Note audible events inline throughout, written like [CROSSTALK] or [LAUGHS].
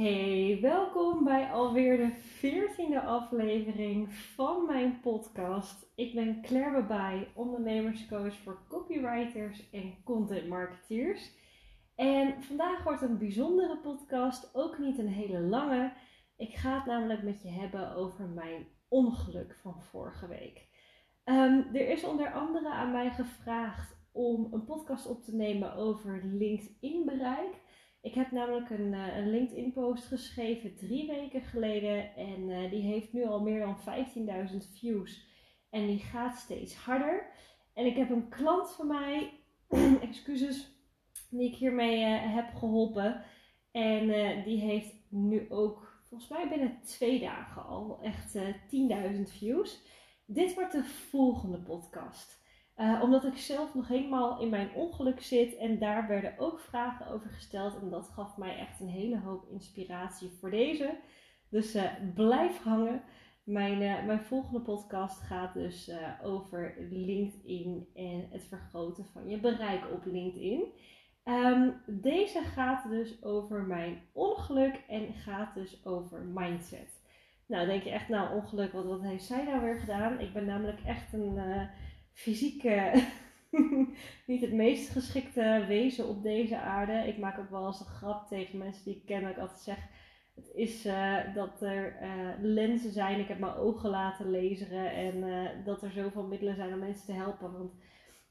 Hey, welkom bij alweer de veertiende aflevering van mijn podcast. Ik ben Claire Babij, ondernemerscoach voor copywriters en content marketeers. En vandaag wordt een bijzondere podcast, ook niet een hele lange. Ik ga het namelijk met je hebben over mijn ongeluk van vorige week. Ehm, er is onder andere aan mij gevraagd om een podcast op te nemen over LinkedIn bereik. Ik heb namelijk een, uh, een LinkedIn post geschreven drie weken geleden en uh, die heeft nu al meer dan 15.000 views en die gaat steeds harder. En ik heb een klant van mij, [CLEARS THROAT] excuses, die ik hiermee uh, heb geholpen en die heeft nu ook volgens mij binnen twee dagen al echt 10.000 views. Dit wordt de volgende podcast. Uh, omdat ik zelf nog helemaal in mijn ongeluk zit en daar werden ook vragen over gesteld. En dat gaf mij echt een hele hoop inspiratie voor deze. Dus uh, blijf hangen. Mijn, uh, mijn volgende podcast gaat dus over LinkedIn en het vergroten van je bereik op LinkedIn. Um, deze gaat dus over mijn ongeluk en gaat dus over mindset. Nou, denk je echt, nou, ongeluk, wat heeft zij nou weer gedaan? Ik ben namelijk echt een fysiek [LAUGHS] niet het meest geschikte wezen op deze aarde. Ik maak ook wel eens een grap tegen mensen die ik ken. Dat ik altijd zeg: Het is uh, dat er uh, lenzen zijn. Ik heb mijn ogen laten lezen. En uh, dat er zoveel middelen zijn om mensen te helpen. Want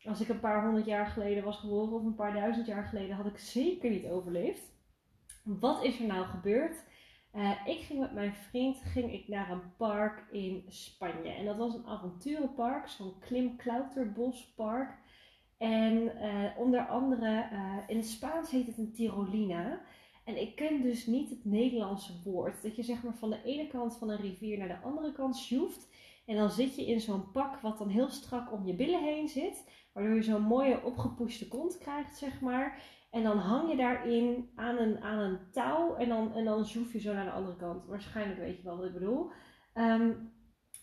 als ik een paar honderd jaar geleden was geboren, of een paar duizend jaar geleden, had ik zeker niet overleefd. Wat is er nou gebeurd? Uh, ik ging met mijn vriend ging ik naar een park in Spanje. En dat was een avonturenpark, zo'n klimklauterbospark. En uh, onder andere, uh, in het Spaans heet het een tirolina. En ik ken dus niet het Nederlandse woord. Dat je zeg maar van de ene kant van een rivier naar de andere kant sjoeft. En dan zit je in zo'n pak wat dan heel strak om je billen heen zit. Waardoor je zo'n mooie opgepoeste kont krijgt, zeg maar. En dan hang je daarin aan een, aan een touw en dan, en dan zoef je zo naar de andere kant. Waarschijnlijk weet je wel wat ik bedoel. Um,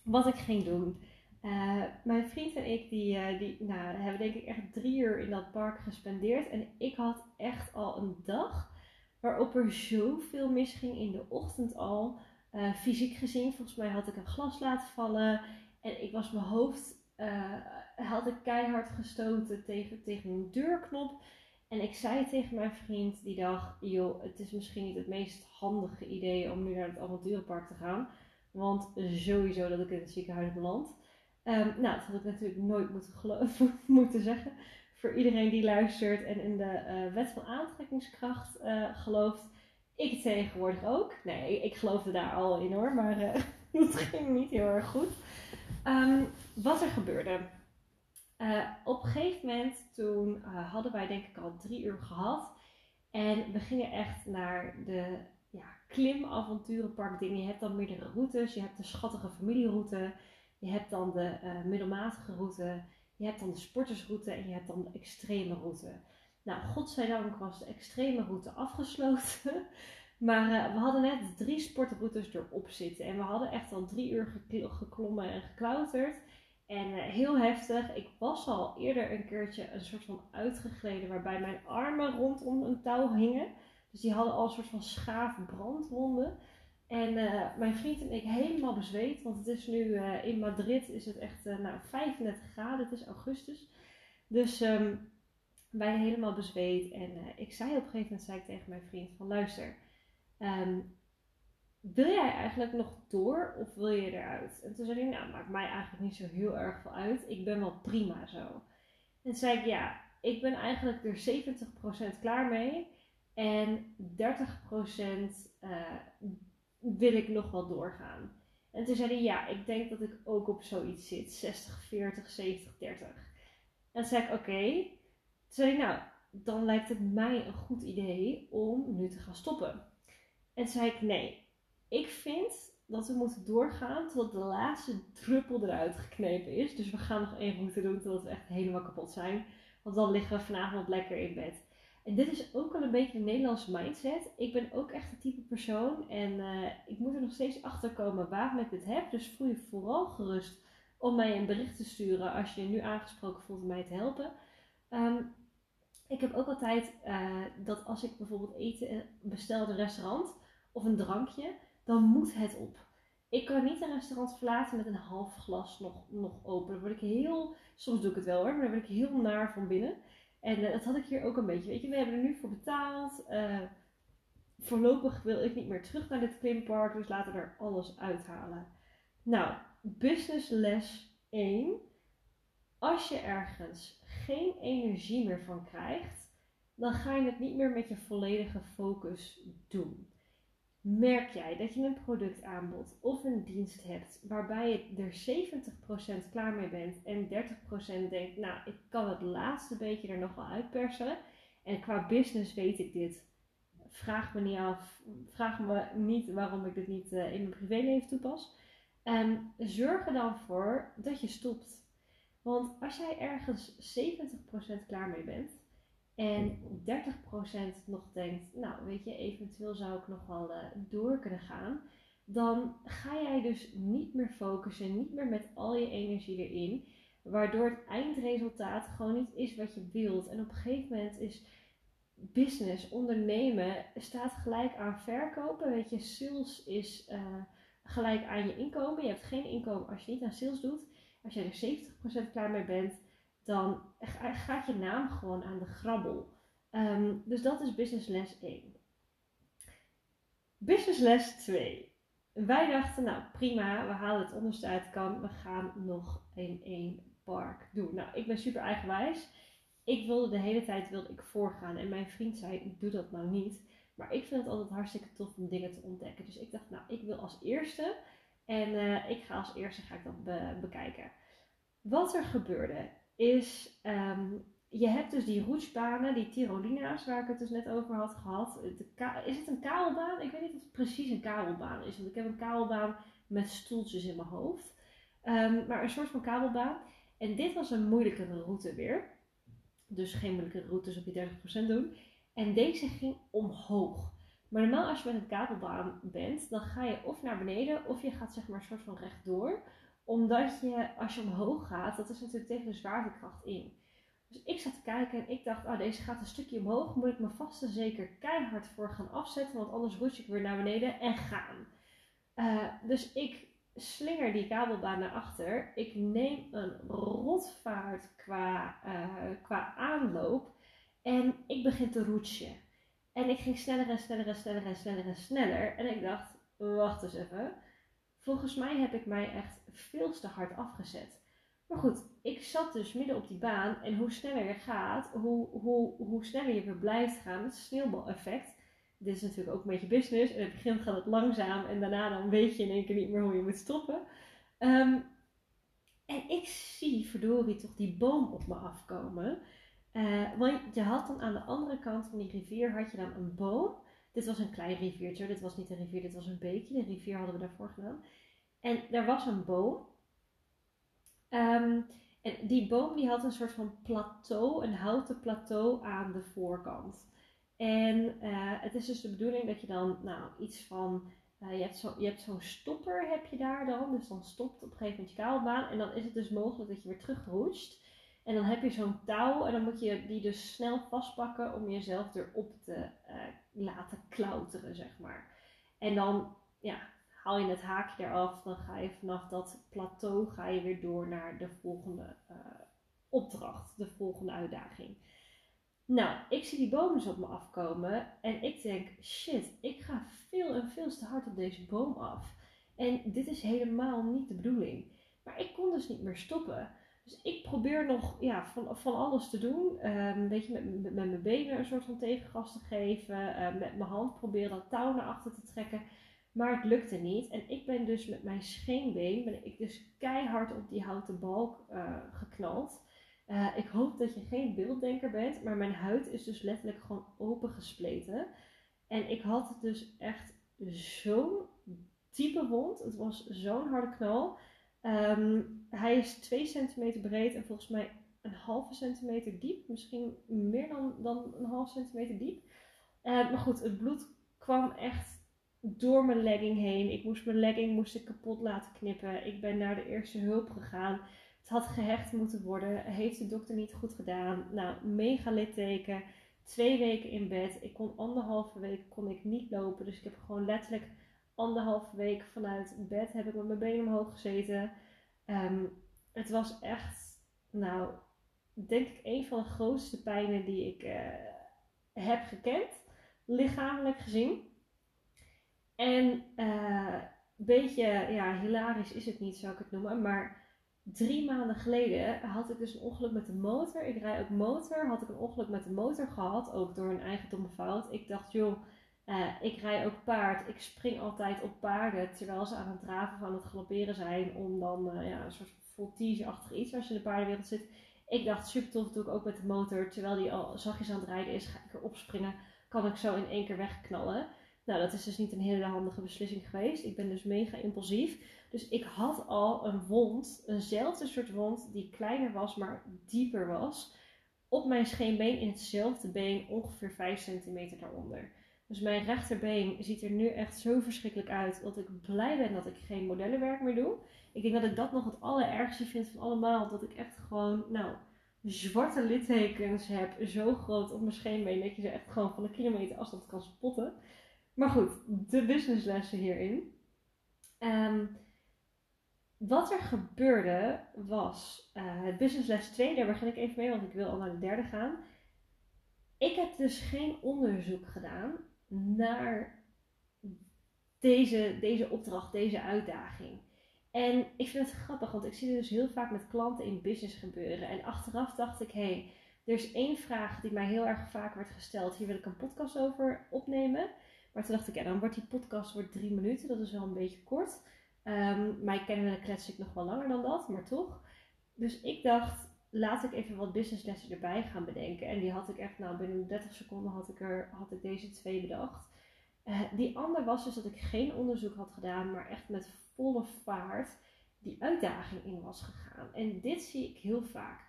wat ik ging doen. Uh, mijn vriend en ik, die, uh, die nou, hebben denk ik echt drie uur in dat park gespendeerd. En ik had echt al een dag waarop er zoveel misging in de ochtend al. Uh, fysiek gezien, volgens mij had ik een glas laten vallen. En ik was mijn hoofd, had ik keihard gestoten tegen, tegen een deurknop. En ik zei tegen mijn vriend die dag, joh, het is misschien niet het meest handige idee om nu naar het avonturenpark te gaan. Want sowieso dat ik in het ziekenhuis beland. Um, nou, dat had ik natuurlijk nooit moeten, [LAUGHS] moeten zeggen. Voor iedereen die luistert en in de uh, wet van aantrekkingskracht uh, gelooft. Ik tegenwoordig ook. Nee, ik geloofde daar al in hoor, maar uh, [LAUGHS] dat ging niet heel erg goed. Um, wat er gebeurde. Uh, op een gegeven moment toen uh, hadden wij denk ik al drie uur gehad. En we gingen echt naar de ja, dingen. Je hebt dan meerdere routes. Je hebt de schattige familieroute. Je hebt dan de uh, middelmatige route. Je hebt dan de sportersroute. En je hebt dan de extreme route. Nou, godzijdank was de extreme route afgesloten. [LAUGHS] Maar we hadden net drie sportroutes erop zitten. En we hadden echt al drie uur geklommen en geklauterd. En uh, heel heftig. Ik was al eerder een keertje een soort van uitgegleden waarbij mijn armen rondom een touw hingen. Dus die hadden al een soort van schaaf brandwonden. En uh, mijn vriend en ik helemaal bezweet. Want het is nu uh, in Madrid is het echt nou, 35 graden. Het is augustus. Dus um, wij helemaal bezweet. En ik zei op een gegeven moment zei ik tegen mijn vriend van luister. Um, wil jij eigenlijk nog door of wil je eruit? En toen zei hij, nou, maakt mij eigenlijk niet zo heel erg veel uit. Ik ben wel prima zo. En zei ik, ja, ik ben eigenlijk er 70% klaar mee. En 30% uh, wil ik nog wel doorgaan. En toen zei hij, ja, ik denk dat ik ook op zoiets zit. 60, 40, 70, 30. En zei ik, oké. Toen zei hij, nou, dan lijkt het mij een goed idee om nu te gaan stoppen. En zei ik, nee, ik vind dat we moeten doorgaan totdat de laatste druppel eruit geknepen is. Dus we gaan nog één route doen totdat we echt helemaal kapot zijn. Want dan liggen we vanavond lekker in bed. En dit is ook wel een beetje een Nederlandse mindset. Ik ben ook echt een type persoon. En uh, ik moet er nog steeds achter komen waarom ik dit heb. Dus voel je vooral gerust om mij een bericht te sturen als je je nu aangesproken voelt om mij te helpen. Um, ik heb ook altijd uh, dat als ik bijvoorbeeld eten bestel in een restaurant of een drankje, dan moet het op. Ik kan niet een restaurant verlaten met een half glas nog, nog open. Dan word ik heel, soms doe ik het wel hoor, maar dan word ik heel naar van binnen. En uh, dat had ik hier ook een beetje. Weet je, we hebben er nu voor betaald. Uh, voorlopig wil ik niet meer terug naar dit klimpark, dus laten we er alles uithalen. Nou, business les 1. Als je ergens geen energie meer van krijgt, dan ga je het niet meer met je volledige focus doen. Merk jij dat je een productaanbod of een dienst hebt waarbij je er 70% klaar mee bent en 30% denkt, nou, ik kan het laatste beetje er nog wel uitpersen. En qua business weet ik dit. Vraag me niet af, vraag me niet waarom ik dit niet uh, in mijn privéleven toepas. En zorg er dan voor dat je stopt. Want als jij ergens 70% klaar mee bent en 30% nog denkt, nou weet je, eventueel zou ik nog wel uh, door kunnen gaan, dan ga jij dus niet meer focussen, niet meer met al je energie erin, waardoor het eindresultaat gewoon niet is wat je wilt. En op een gegeven moment is business, ondernemen, staat gelijk aan verkopen. Weet je, sales is uh, gelijk aan je inkomen. Je hebt geen inkomen als je niet aan sales doet. Als jij er 70% klaar mee bent, dan gaat je naam gewoon aan de grabbel. Um, dus dat is business les 1. Business les 2. Wij dachten, nou prima, we halen het onderste uit kan. We gaan nog in één park doen. Nou, ik ben super eigenwijs. Ik wilde de hele tijd wilde ik voorgaan. En mijn vriend zei, doe dat nou niet. Maar ik vind het altijd hartstikke tof om dingen te ontdekken. Dus ik dacht, nou, ik wil als eerste. En uh, ik ga als eerste ga ik dat be bekijken. Wat er gebeurde is, um, je hebt dus die roetsbanen, die Tirolina's, waar ik het dus net over had gehad. is het een kabelbaan? Ik weet niet of het precies een kabelbaan is. Want ik heb een kabelbaan met stoeltjes in mijn hoofd. Um, maar een soort van kabelbaan. En dit was een moeilijkere route weer. Dus geen moeilijke routes op je 30% doen. En deze ging omhoog. Maar normaal als je met een kabelbaan bent, dan ga je of naar beneden of je gaat zeg maar een soort van rechtdoor. Omdat je, als je omhoog gaat, dat is natuurlijk tegen de zwaartekracht in. Dus ik zat te kijken en ik dacht, oh, deze gaat een stukje omhoog. Moet ik me vast en zeker keihard voor gaan afzetten, want anders roes ik weer naar beneden en gaan. Uh, dus ik slinger die kabelbaan naar achter. Ik neem een rotvaart qua, uh, qua aanloop. En ik begin te roetsen. En ik ging sneller en sneller en sneller en sneller en sneller. En ik dacht, wacht eens even. Volgens mij heb ik mij echt veel te hard afgezet. Maar goed, ik zat dus midden op die baan. En hoe sneller je gaat, hoe, hoe, hoe sneller je weer blijft gaan. Het sneeuwbaleffect. Dit is natuurlijk ook een beetje business. In het begin gaat het langzaam. En daarna dan weet je in één keer niet meer hoe je moet stoppen. Um, en ik zie verdorie toch die boom op me afkomen. Uh, want je had dan aan de andere kant van die rivier had je dan een boom. Dit was een klein riviertje, dit was niet een rivier, dit was een beekje. De rivier hadden we daarvoor gedaan. En er was een boom. Um, en die boom die had een soort van plateau, een houten plateau aan de voorkant. En uh, het is dus de bedoeling dat je dan nou, iets van uh, je hebt, zo'n stopper heb je daar dan. Dus dan stopt op een gegeven moment je kabelbaan. En dan is het dus mogelijk dat je weer terugroest. En dan heb je zo'n touw en dan moet je die dus snel vastpakken om jezelf erop te uh, laten klauteren, zeg maar. En dan ja, haal je het haakje eraf, dan ga je vanaf dat plateau ga je weer door naar de volgende uh, opdracht, de volgende uitdaging. Nou, ik zie die bomen dus op me afkomen en ik denk, shit, ik ga veel en veel te hard op deze boom af. En dit is helemaal niet de bedoeling. Maar ik kon dus niet meer stoppen. Dus ik probeer nog ja, van, van alles te doen. Um, weet je, met, met, mijn benen een soort van tegengas te geven. Uh, met mijn hand proberen dat touw naar achter te trekken. Maar het lukte niet. En ik ben dus met mijn scheenbeen, ben ik dus keihard op die houten balk uh, geknald. Uh, ik hoop dat je geen beelddenker bent, maar mijn huid is dus letterlijk gewoon opengespleten. En ik had het dus echt zo'n diepe wond. Het was zo'n harde knal. Um, hij is 2 centimeter breed en volgens mij een halve centimeter diep. Misschien meer dan, dan een half centimeter diep. Uh, maar goed, het bloed kwam echt door mijn legging heen. Ik moest mijn legging moest ik kapot laten knippen. Ik ben naar de eerste hulp gegaan. Het had gehecht moeten worden. Heeft de dokter niet goed gedaan. Nou, mega litteken. twee weken in bed. Ik kon anderhalve week kon ik niet lopen. Dus ik heb gewoon letterlijk anderhalve week vanuit bed heb ik met mijn benen omhoog gezeten. Ehm, het was echt, nou, denk ik een van de grootste pijnen die ik uh, heb gekend, lichamelijk gezien. En een beetje, ja, hilarisch is het niet, zou ik het noemen, maar drie maanden geleden had ik dus een ongeluk met de motor. Ik rij ook motor, had ik een ongeluk met de motor gehad, ook door een eigen domme fout. Ik dacht, joh, uh, ik rij ook paard. Ik spring altijd op paarden terwijl ze aan het draven of aan het galopperen zijn. Om dan uh, ja, een soort voltige-achtig iets als je in de paardenwereld zit. Ik dacht, super tof, doe ik ook met de motor. Terwijl die al zachtjes aan het rijden is, ga ik erop springen. Kan ik zo in één keer wegknallen. Nou, dat is dus niet een hele handige beslissing geweest. Ik ben dus mega impulsief. Dus ik had al een wond, eenzelfde soort wond, die kleiner was, maar dieper was. Op mijn scheenbeen in hetzelfde been, ongeveer 5 centimeter daaronder. Dus mijn rechterbeen ziet er nu echt zo verschrikkelijk uit dat ik blij ben dat ik geen modellenwerk meer doe. Ik denk dat ik dat nog het allerergste vind van allemaal. Dat ik echt gewoon, nou, zwarte littekens heb. Zo groot op mijn scheenbeen dat je ze echt gewoon van een kilometer afstand kan spotten. Maar goed, de businesslessen hierin. Um, wat er gebeurde was, uh, het businessles 2, daar begin ik even mee, want ik wil al naar de derde gaan. Ik heb dus geen onderzoek gedaan naar deze, deze opdracht, deze uitdaging. En ik vind het grappig, want ik zie het dus heel vaak met klanten in business gebeuren. En achteraf dacht ik, hé, hey, er is één vraag die mij heel erg vaak werd gesteld. Hier wil ik een podcast over opnemen. Maar toen dacht ik, ja, dan wordt die podcast wordt drie minuten. Dat is wel een beetje kort. Um, maar ik ken klets ik nog wel langer dan dat, maar toch. Dus ik dacht, laat ik even wat businesslessen erbij gaan bedenken. En die had ik echt, nou binnen 30 seconden had ik, er, had ik deze twee bedacht. Uh, die ander was dus dat ik geen onderzoek had gedaan, maar echt met volle vaart die uitdaging in was gegaan. En dit zie ik heel vaak.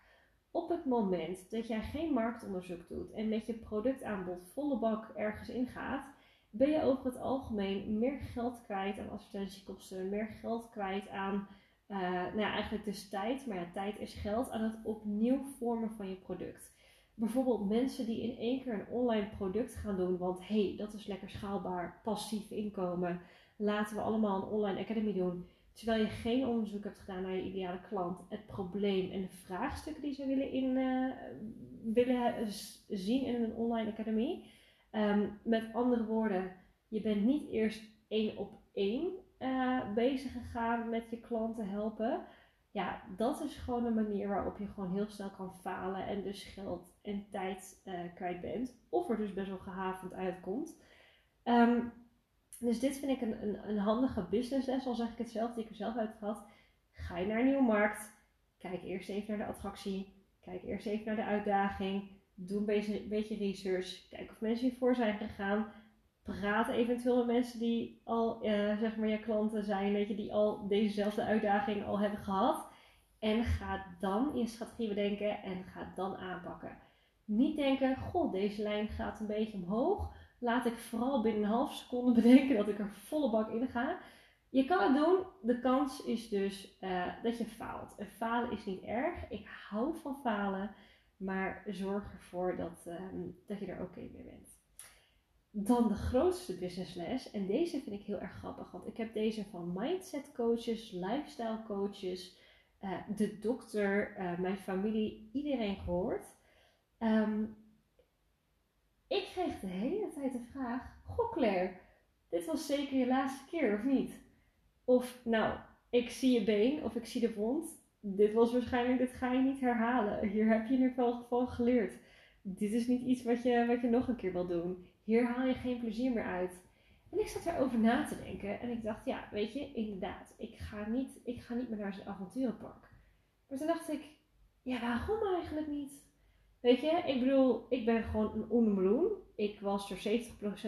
Op het moment dat jij geen marktonderzoek doet en met je productaanbod volle bak ergens ingaat, ben je over het algemeen meer geld kwijt aan advertentiekosten, meer geld kwijt aan, uh, nou ja, eigenlijk dus tijd, maar ja, tijd is geld, aan het opnieuw vormen van je product. Bijvoorbeeld mensen die in één keer een online product gaan doen, want hé, hey, dat is lekker schaalbaar, passief inkomen, laten we allemaal een online academy doen. Terwijl je geen onderzoek hebt gedaan naar je ideale klant, het probleem en de vraagstukken die ze willen, in, uh, willen zien in een online academy. Um, met andere woorden, je bent niet eerst één op één uh, bezig gegaan met je klanten helpen. Ja, dat is gewoon een manier waarop je gewoon heel snel kan falen en dus geld en tijd uh, kwijt bent. Of er dus best wel gehavend uitkomt. Um, dus dit vind ik een, een, een handige businessles, al zeg ik het zelf, die ik er zelf uit. Ga je naar een nieuwe markt, kijk eerst even naar de attractie, kijk eerst even naar de uitdaging. Doe een beetje, beetje research. Kijk of mensen hiervoor zijn gegaan. Praat eventueel met mensen die al, uh, zeg maar, je klanten zijn. Weet je, die al dezezelfde uitdaging al hebben gehad. En ga dan je strategie bedenken en ga dan aanpakken. Niet denken, goh, deze lijn gaat een beetje omhoog. Laat ik vooral binnen een half seconde [LAUGHS] bedenken dat ik er volle bak in ga. Je kan het doen. De kans is dus uh, dat je faalt. En falen is niet erg. Ik hou van falen. Maar zorg ervoor dat, um, dat je er oké okay mee bent. Dan de grootste businessles. En deze vind ik heel erg grappig. Want ik heb deze van mindset coaches, lifestyle coaches, uh, de dokter, uh, mijn familie, iedereen gehoord. Um, ik kreeg de hele tijd de vraag: Goh, Claire, dit was zeker je laatste keer of niet? Of nou, ik zie je been of ik zie de wond dit was waarschijnlijk, dit ga je niet herhalen. Hier heb je in ieder geval geleerd. Dit is niet iets wat je, wat je nog een keer wil doen. Hier haal je geen plezier meer uit. En ik zat erover na te denken en ik dacht, ja, weet je, inderdaad, ik ga niet, ik ga niet meer naar zo'n avonturenpark. Maar toen dacht ik, ja, waarom eigenlijk niet? Weet je, ik bedoel, ik ben gewoon een onbloem. Ik was er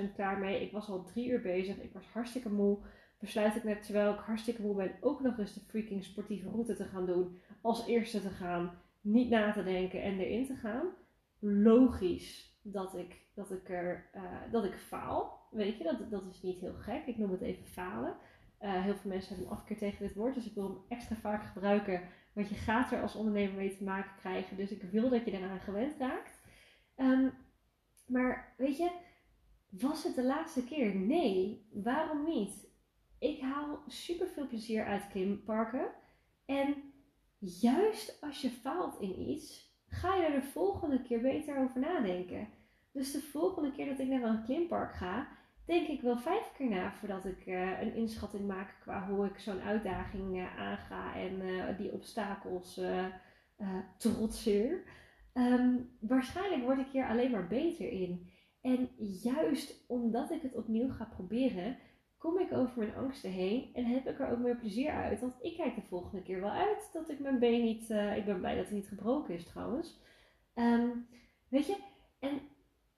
70% klaar mee. Ik was al drie uur bezig. Ik was hartstikke moe besluit ik net, terwijl ik hartstikke moe ben, ook nog eens de freaking sportieve route te gaan doen. Als eerste te gaan, niet na te denken en erin te gaan. Logisch dat ik, dat ik, er, uh, dat ik faal. Weet je, dat, dat is niet heel gek. Ik noem het even falen. Uh, heel veel mensen hebben een afkeer tegen dit woord, dus ik wil hem extra vaak gebruiken. Want je gaat er als ondernemer mee te maken krijgen. Dus ik wil dat je eraan gewend raakt. Um, Maar weet je, was het de laatste keer? Nee. Waarom niet? Ik haal super veel plezier uit klimparken. En juist als je faalt in iets, ga je er de volgende keer beter over nadenken. Dus de volgende keer dat ik naar een klimpark ga, denk ik wel vijf keer na voordat ik uh, een inschatting maak qua hoe ik zo'n uitdaging uh, aanga en uh, die obstakels trotseer. Um, waarschijnlijk word ik hier alleen maar beter in. En juist omdat ik het opnieuw ga proberen, kom ik over mijn angsten heen en heb ik er ook meer plezier uit. Want ik kijk de volgende keer wel uit dat ik mijn been niet. Ik ben blij dat hij niet gebroken is trouwens. Um, weet je, en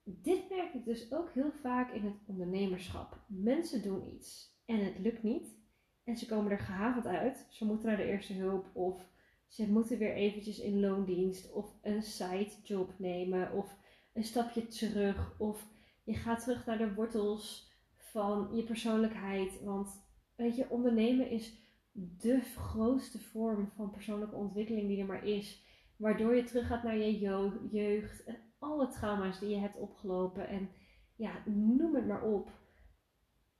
dit merk ik dus ook heel vaak in het ondernemerschap. Mensen doen iets en het lukt niet. En ze komen er gehavend uit. Ze moeten naar de eerste hulp of ze moeten weer eventjes in loondienst of een side job nemen of een stapje terug of je gaat terug naar de wortels van je persoonlijkheid. Want weet je, ondernemen is de grootste vorm van persoonlijke ontwikkeling die er maar is. Waardoor je terug gaat naar je jeugd alle trauma's die je hebt opgelopen. En ja, noem het maar op.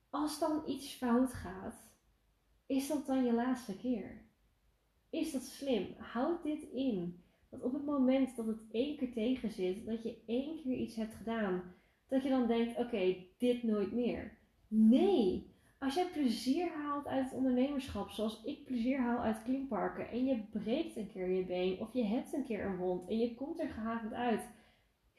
Als dan iets fout gaat, is dat dan je laatste keer? Is dat slim? Houd dit in. Dat op het moment dat het één keer tegen zit, dat je één keer iets hebt gedaan, dat je dan denkt: oké, dit nooit meer. Nee, als jij plezier haalt uit het ondernemerschap, zoals ik plezier haal uit klimparken, en je breekt een keer je been of je hebt een keer een wond en je komt er gehavend uit,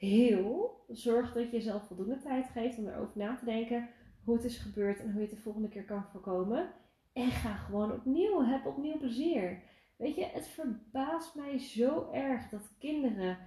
heel, zorg dat je jezelf voldoende tijd geeft om erover na te denken hoe het is gebeurd en hoe je het de volgende keer kan voorkomen. En ga gewoon opnieuw, heb opnieuw plezier. Weet je, het verbaast mij zo erg dat kinderen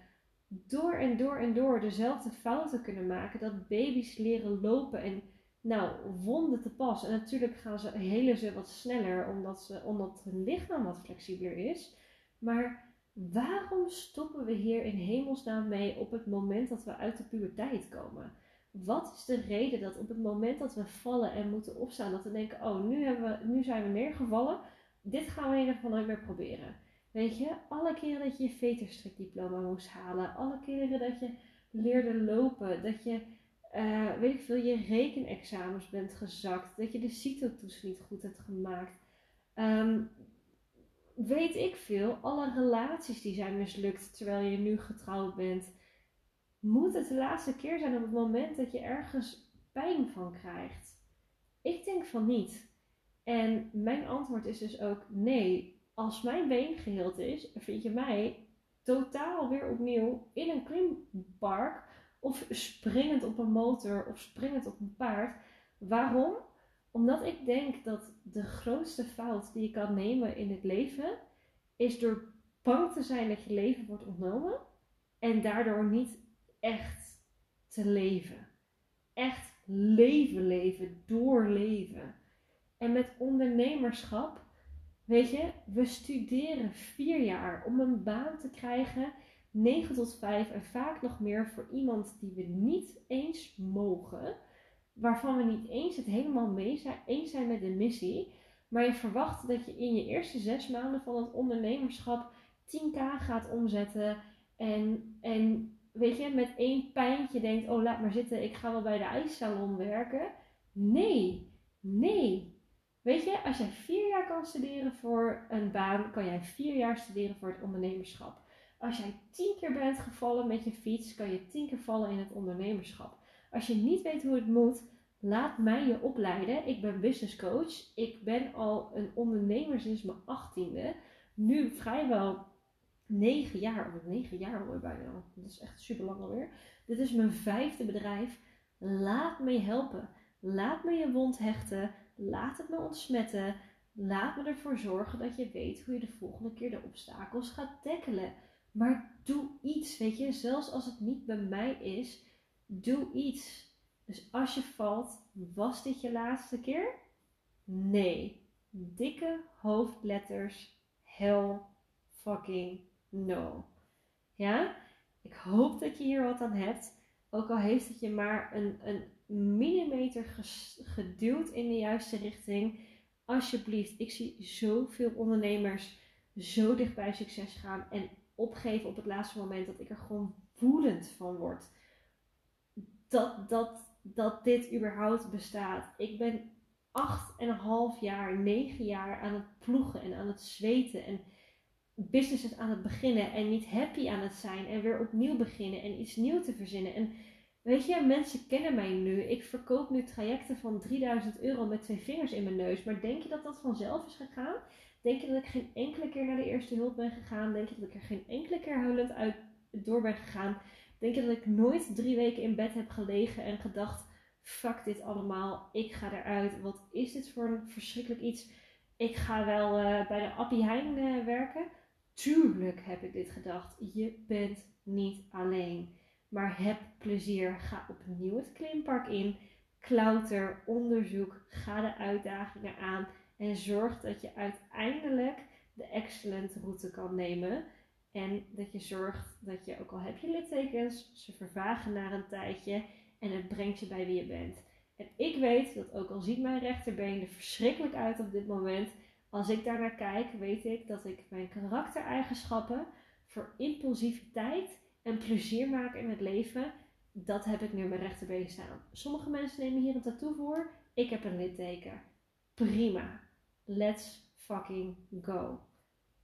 door en door en door dezelfde fouten kunnen maken. Dat baby's leren lopen en nou, wonden te pas. En natuurlijk gaan ze, helen ze wat sneller omdat, ze, omdat hun lichaam wat flexibeler is. Maar waarom stoppen we hier in hemelsnaam mee op het moment dat we uit de puberteit komen? Wat is de reden dat op het moment dat we vallen en moeten opstaan, dat we denken: oh, nu, hebben we, nu zijn we neergevallen, dit gaan we in ieder nooit meer proberen. Weet je, alle keren dat je je veterstrikdiploma moest halen, alle keren dat je leerde lopen, dat je uh, weet ik veel, je rekenexamens bent gezakt, dat je de CITO-toets niet goed hebt gemaakt. Ehm, weet ik veel, alle relaties die zijn mislukt terwijl je nu getrouwd bent. Moet het de laatste keer zijn op het moment dat je ergens pijn van krijgt? Ik denk van niet. En mijn antwoord is dus ook nee. Als mijn been geheeld is, vind je mij totaal weer opnieuw in een klimpark of springend op een motor of springend op een paard. Waarom? Omdat ik denk dat de grootste fout die je kan nemen in het leven is door bang te zijn dat je leven wordt ontnomen en daardoor niet echt te leven. Echt leven leven, doorleven. En met ondernemerschap, weet je, we studeren vier jaar om een baan te krijgen 9 tot 5 en vaak nog meer voor iemand die we niet eens mogen, waarvan we niet eens het helemaal mee zijn, eens zijn met de missie, maar je verwacht dat je in je eerste zes maanden van het ondernemerschap 10k gaat omzetten en, en weet je, met één pijntje denkt, oh laat maar zitten, ik ga wel bij de ijssalon werken. Nee, nee. Weet je, als jij vier jaar kan studeren voor een baan, kan jij vier jaar studeren voor het ondernemerschap. Als jij tien keer bent gevallen met je fiets, kan je tien keer vallen in het ondernemerschap. Als je niet weet hoe het moet, laat mij je opleiden. Ik ben business coach. Ik ben al een ondernemer sinds mijn achttiende. Nu vrijwel negen jaar, of negen jaar alweer bijna. Dat is echt super lang alweer. Dit is mijn vijfde bedrijf. Laat me helpen. Laat me je wond hechten. Laat het me ontsmetten. Laat me ervoor zorgen dat je weet hoe je de volgende keer de obstakels gaat tackelen. Maar doe iets, weet je. Zelfs als het niet bij mij is, doe iets. Dus als je valt, was dit je laatste keer? Nee. Dikke hoofdletters. Hell fucking no. Ja? Ik hoop dat je hier wat aan hebt. Ook al heeft het je maar een, een millimeter geduwd in de juiste richting. Alsjeblieft, ik zie zoveel ondernemers zo dicht bij succes gaan. En opgeven op het laatste moment dat ik er gewoon woedend van word. Dat, dat, dat dit überhaupt bestaat. Ik ben acht en een half jaar, negen jaar aan het ploegen en aan het zweten en businesses aan het beginnen en niet happy aan het zijn en weer opnieuw beginnen en iets nieuws te verzinnen. En weet je, mensen kennen mij nu. Ik verkoop nu trajecten van 3000 euro met twee vingers in mijn neus. Maar denk je dat dat vanzelf is gegaan? Denk je dat ik geen enkele keer naar de eerste hulp ben gegaan? Denk je dat ik er geen enkele keer huilend uit door ben gegaan? Denk je dat ik nooit drie weken in bed heb gelegen en gedacht: fuck dit allemaal, ik ga eruit. Wat is dit voor een verschrikkelijk iets? Ik ga wel uh, bij de Appie Heijn uh, werken. Tuurlijk heb ik dit gedacht. Je bent niet alleen. Maar heb plezier. Ga opnieuw het klimpark in. Klauter, onderzoek. Ga de uitdagingen aan. En zorg dat je uiteindelijk de excellent route kan nemen. En dat je zorgt dat je, ook al heb je littekens, ze vervagen na een tijdje. En het brengt je bij wie je bent. En ik weet dat ook al ziet mijn rechterbeen er verschrikkelijk uit op dit moment als ik daarnaar kijk, weet ik dat ik mijn karaktereigenschappen voor impulsiviteit en plezier maken in het leven, dat heb ik nu in mijn rechterbeen staan. Sommige mensen nemen hier een tattoo voor. Ik heb een litteken. Prima. Let's fucking go.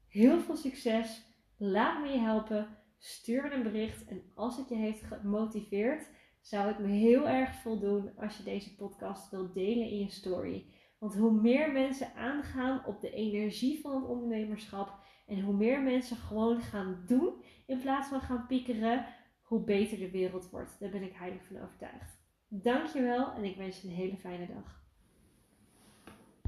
Heel veel succes. Laat me je helpen. Stuur me een bericht. En als het je heeft gemotiveerd, zou het me heel erg voldoen als je deze podcast wilt delen in je story. Want hoe meer mensen aangaan op de energie van het ondernemerschap en hoe meer mensen gewoon gaan doen in plaats van gaan piekeren, hoe beter de wereld wordt. Daar ben ik heilig van overtuigd. Dankjewel en ik wens je een hele fijne dag.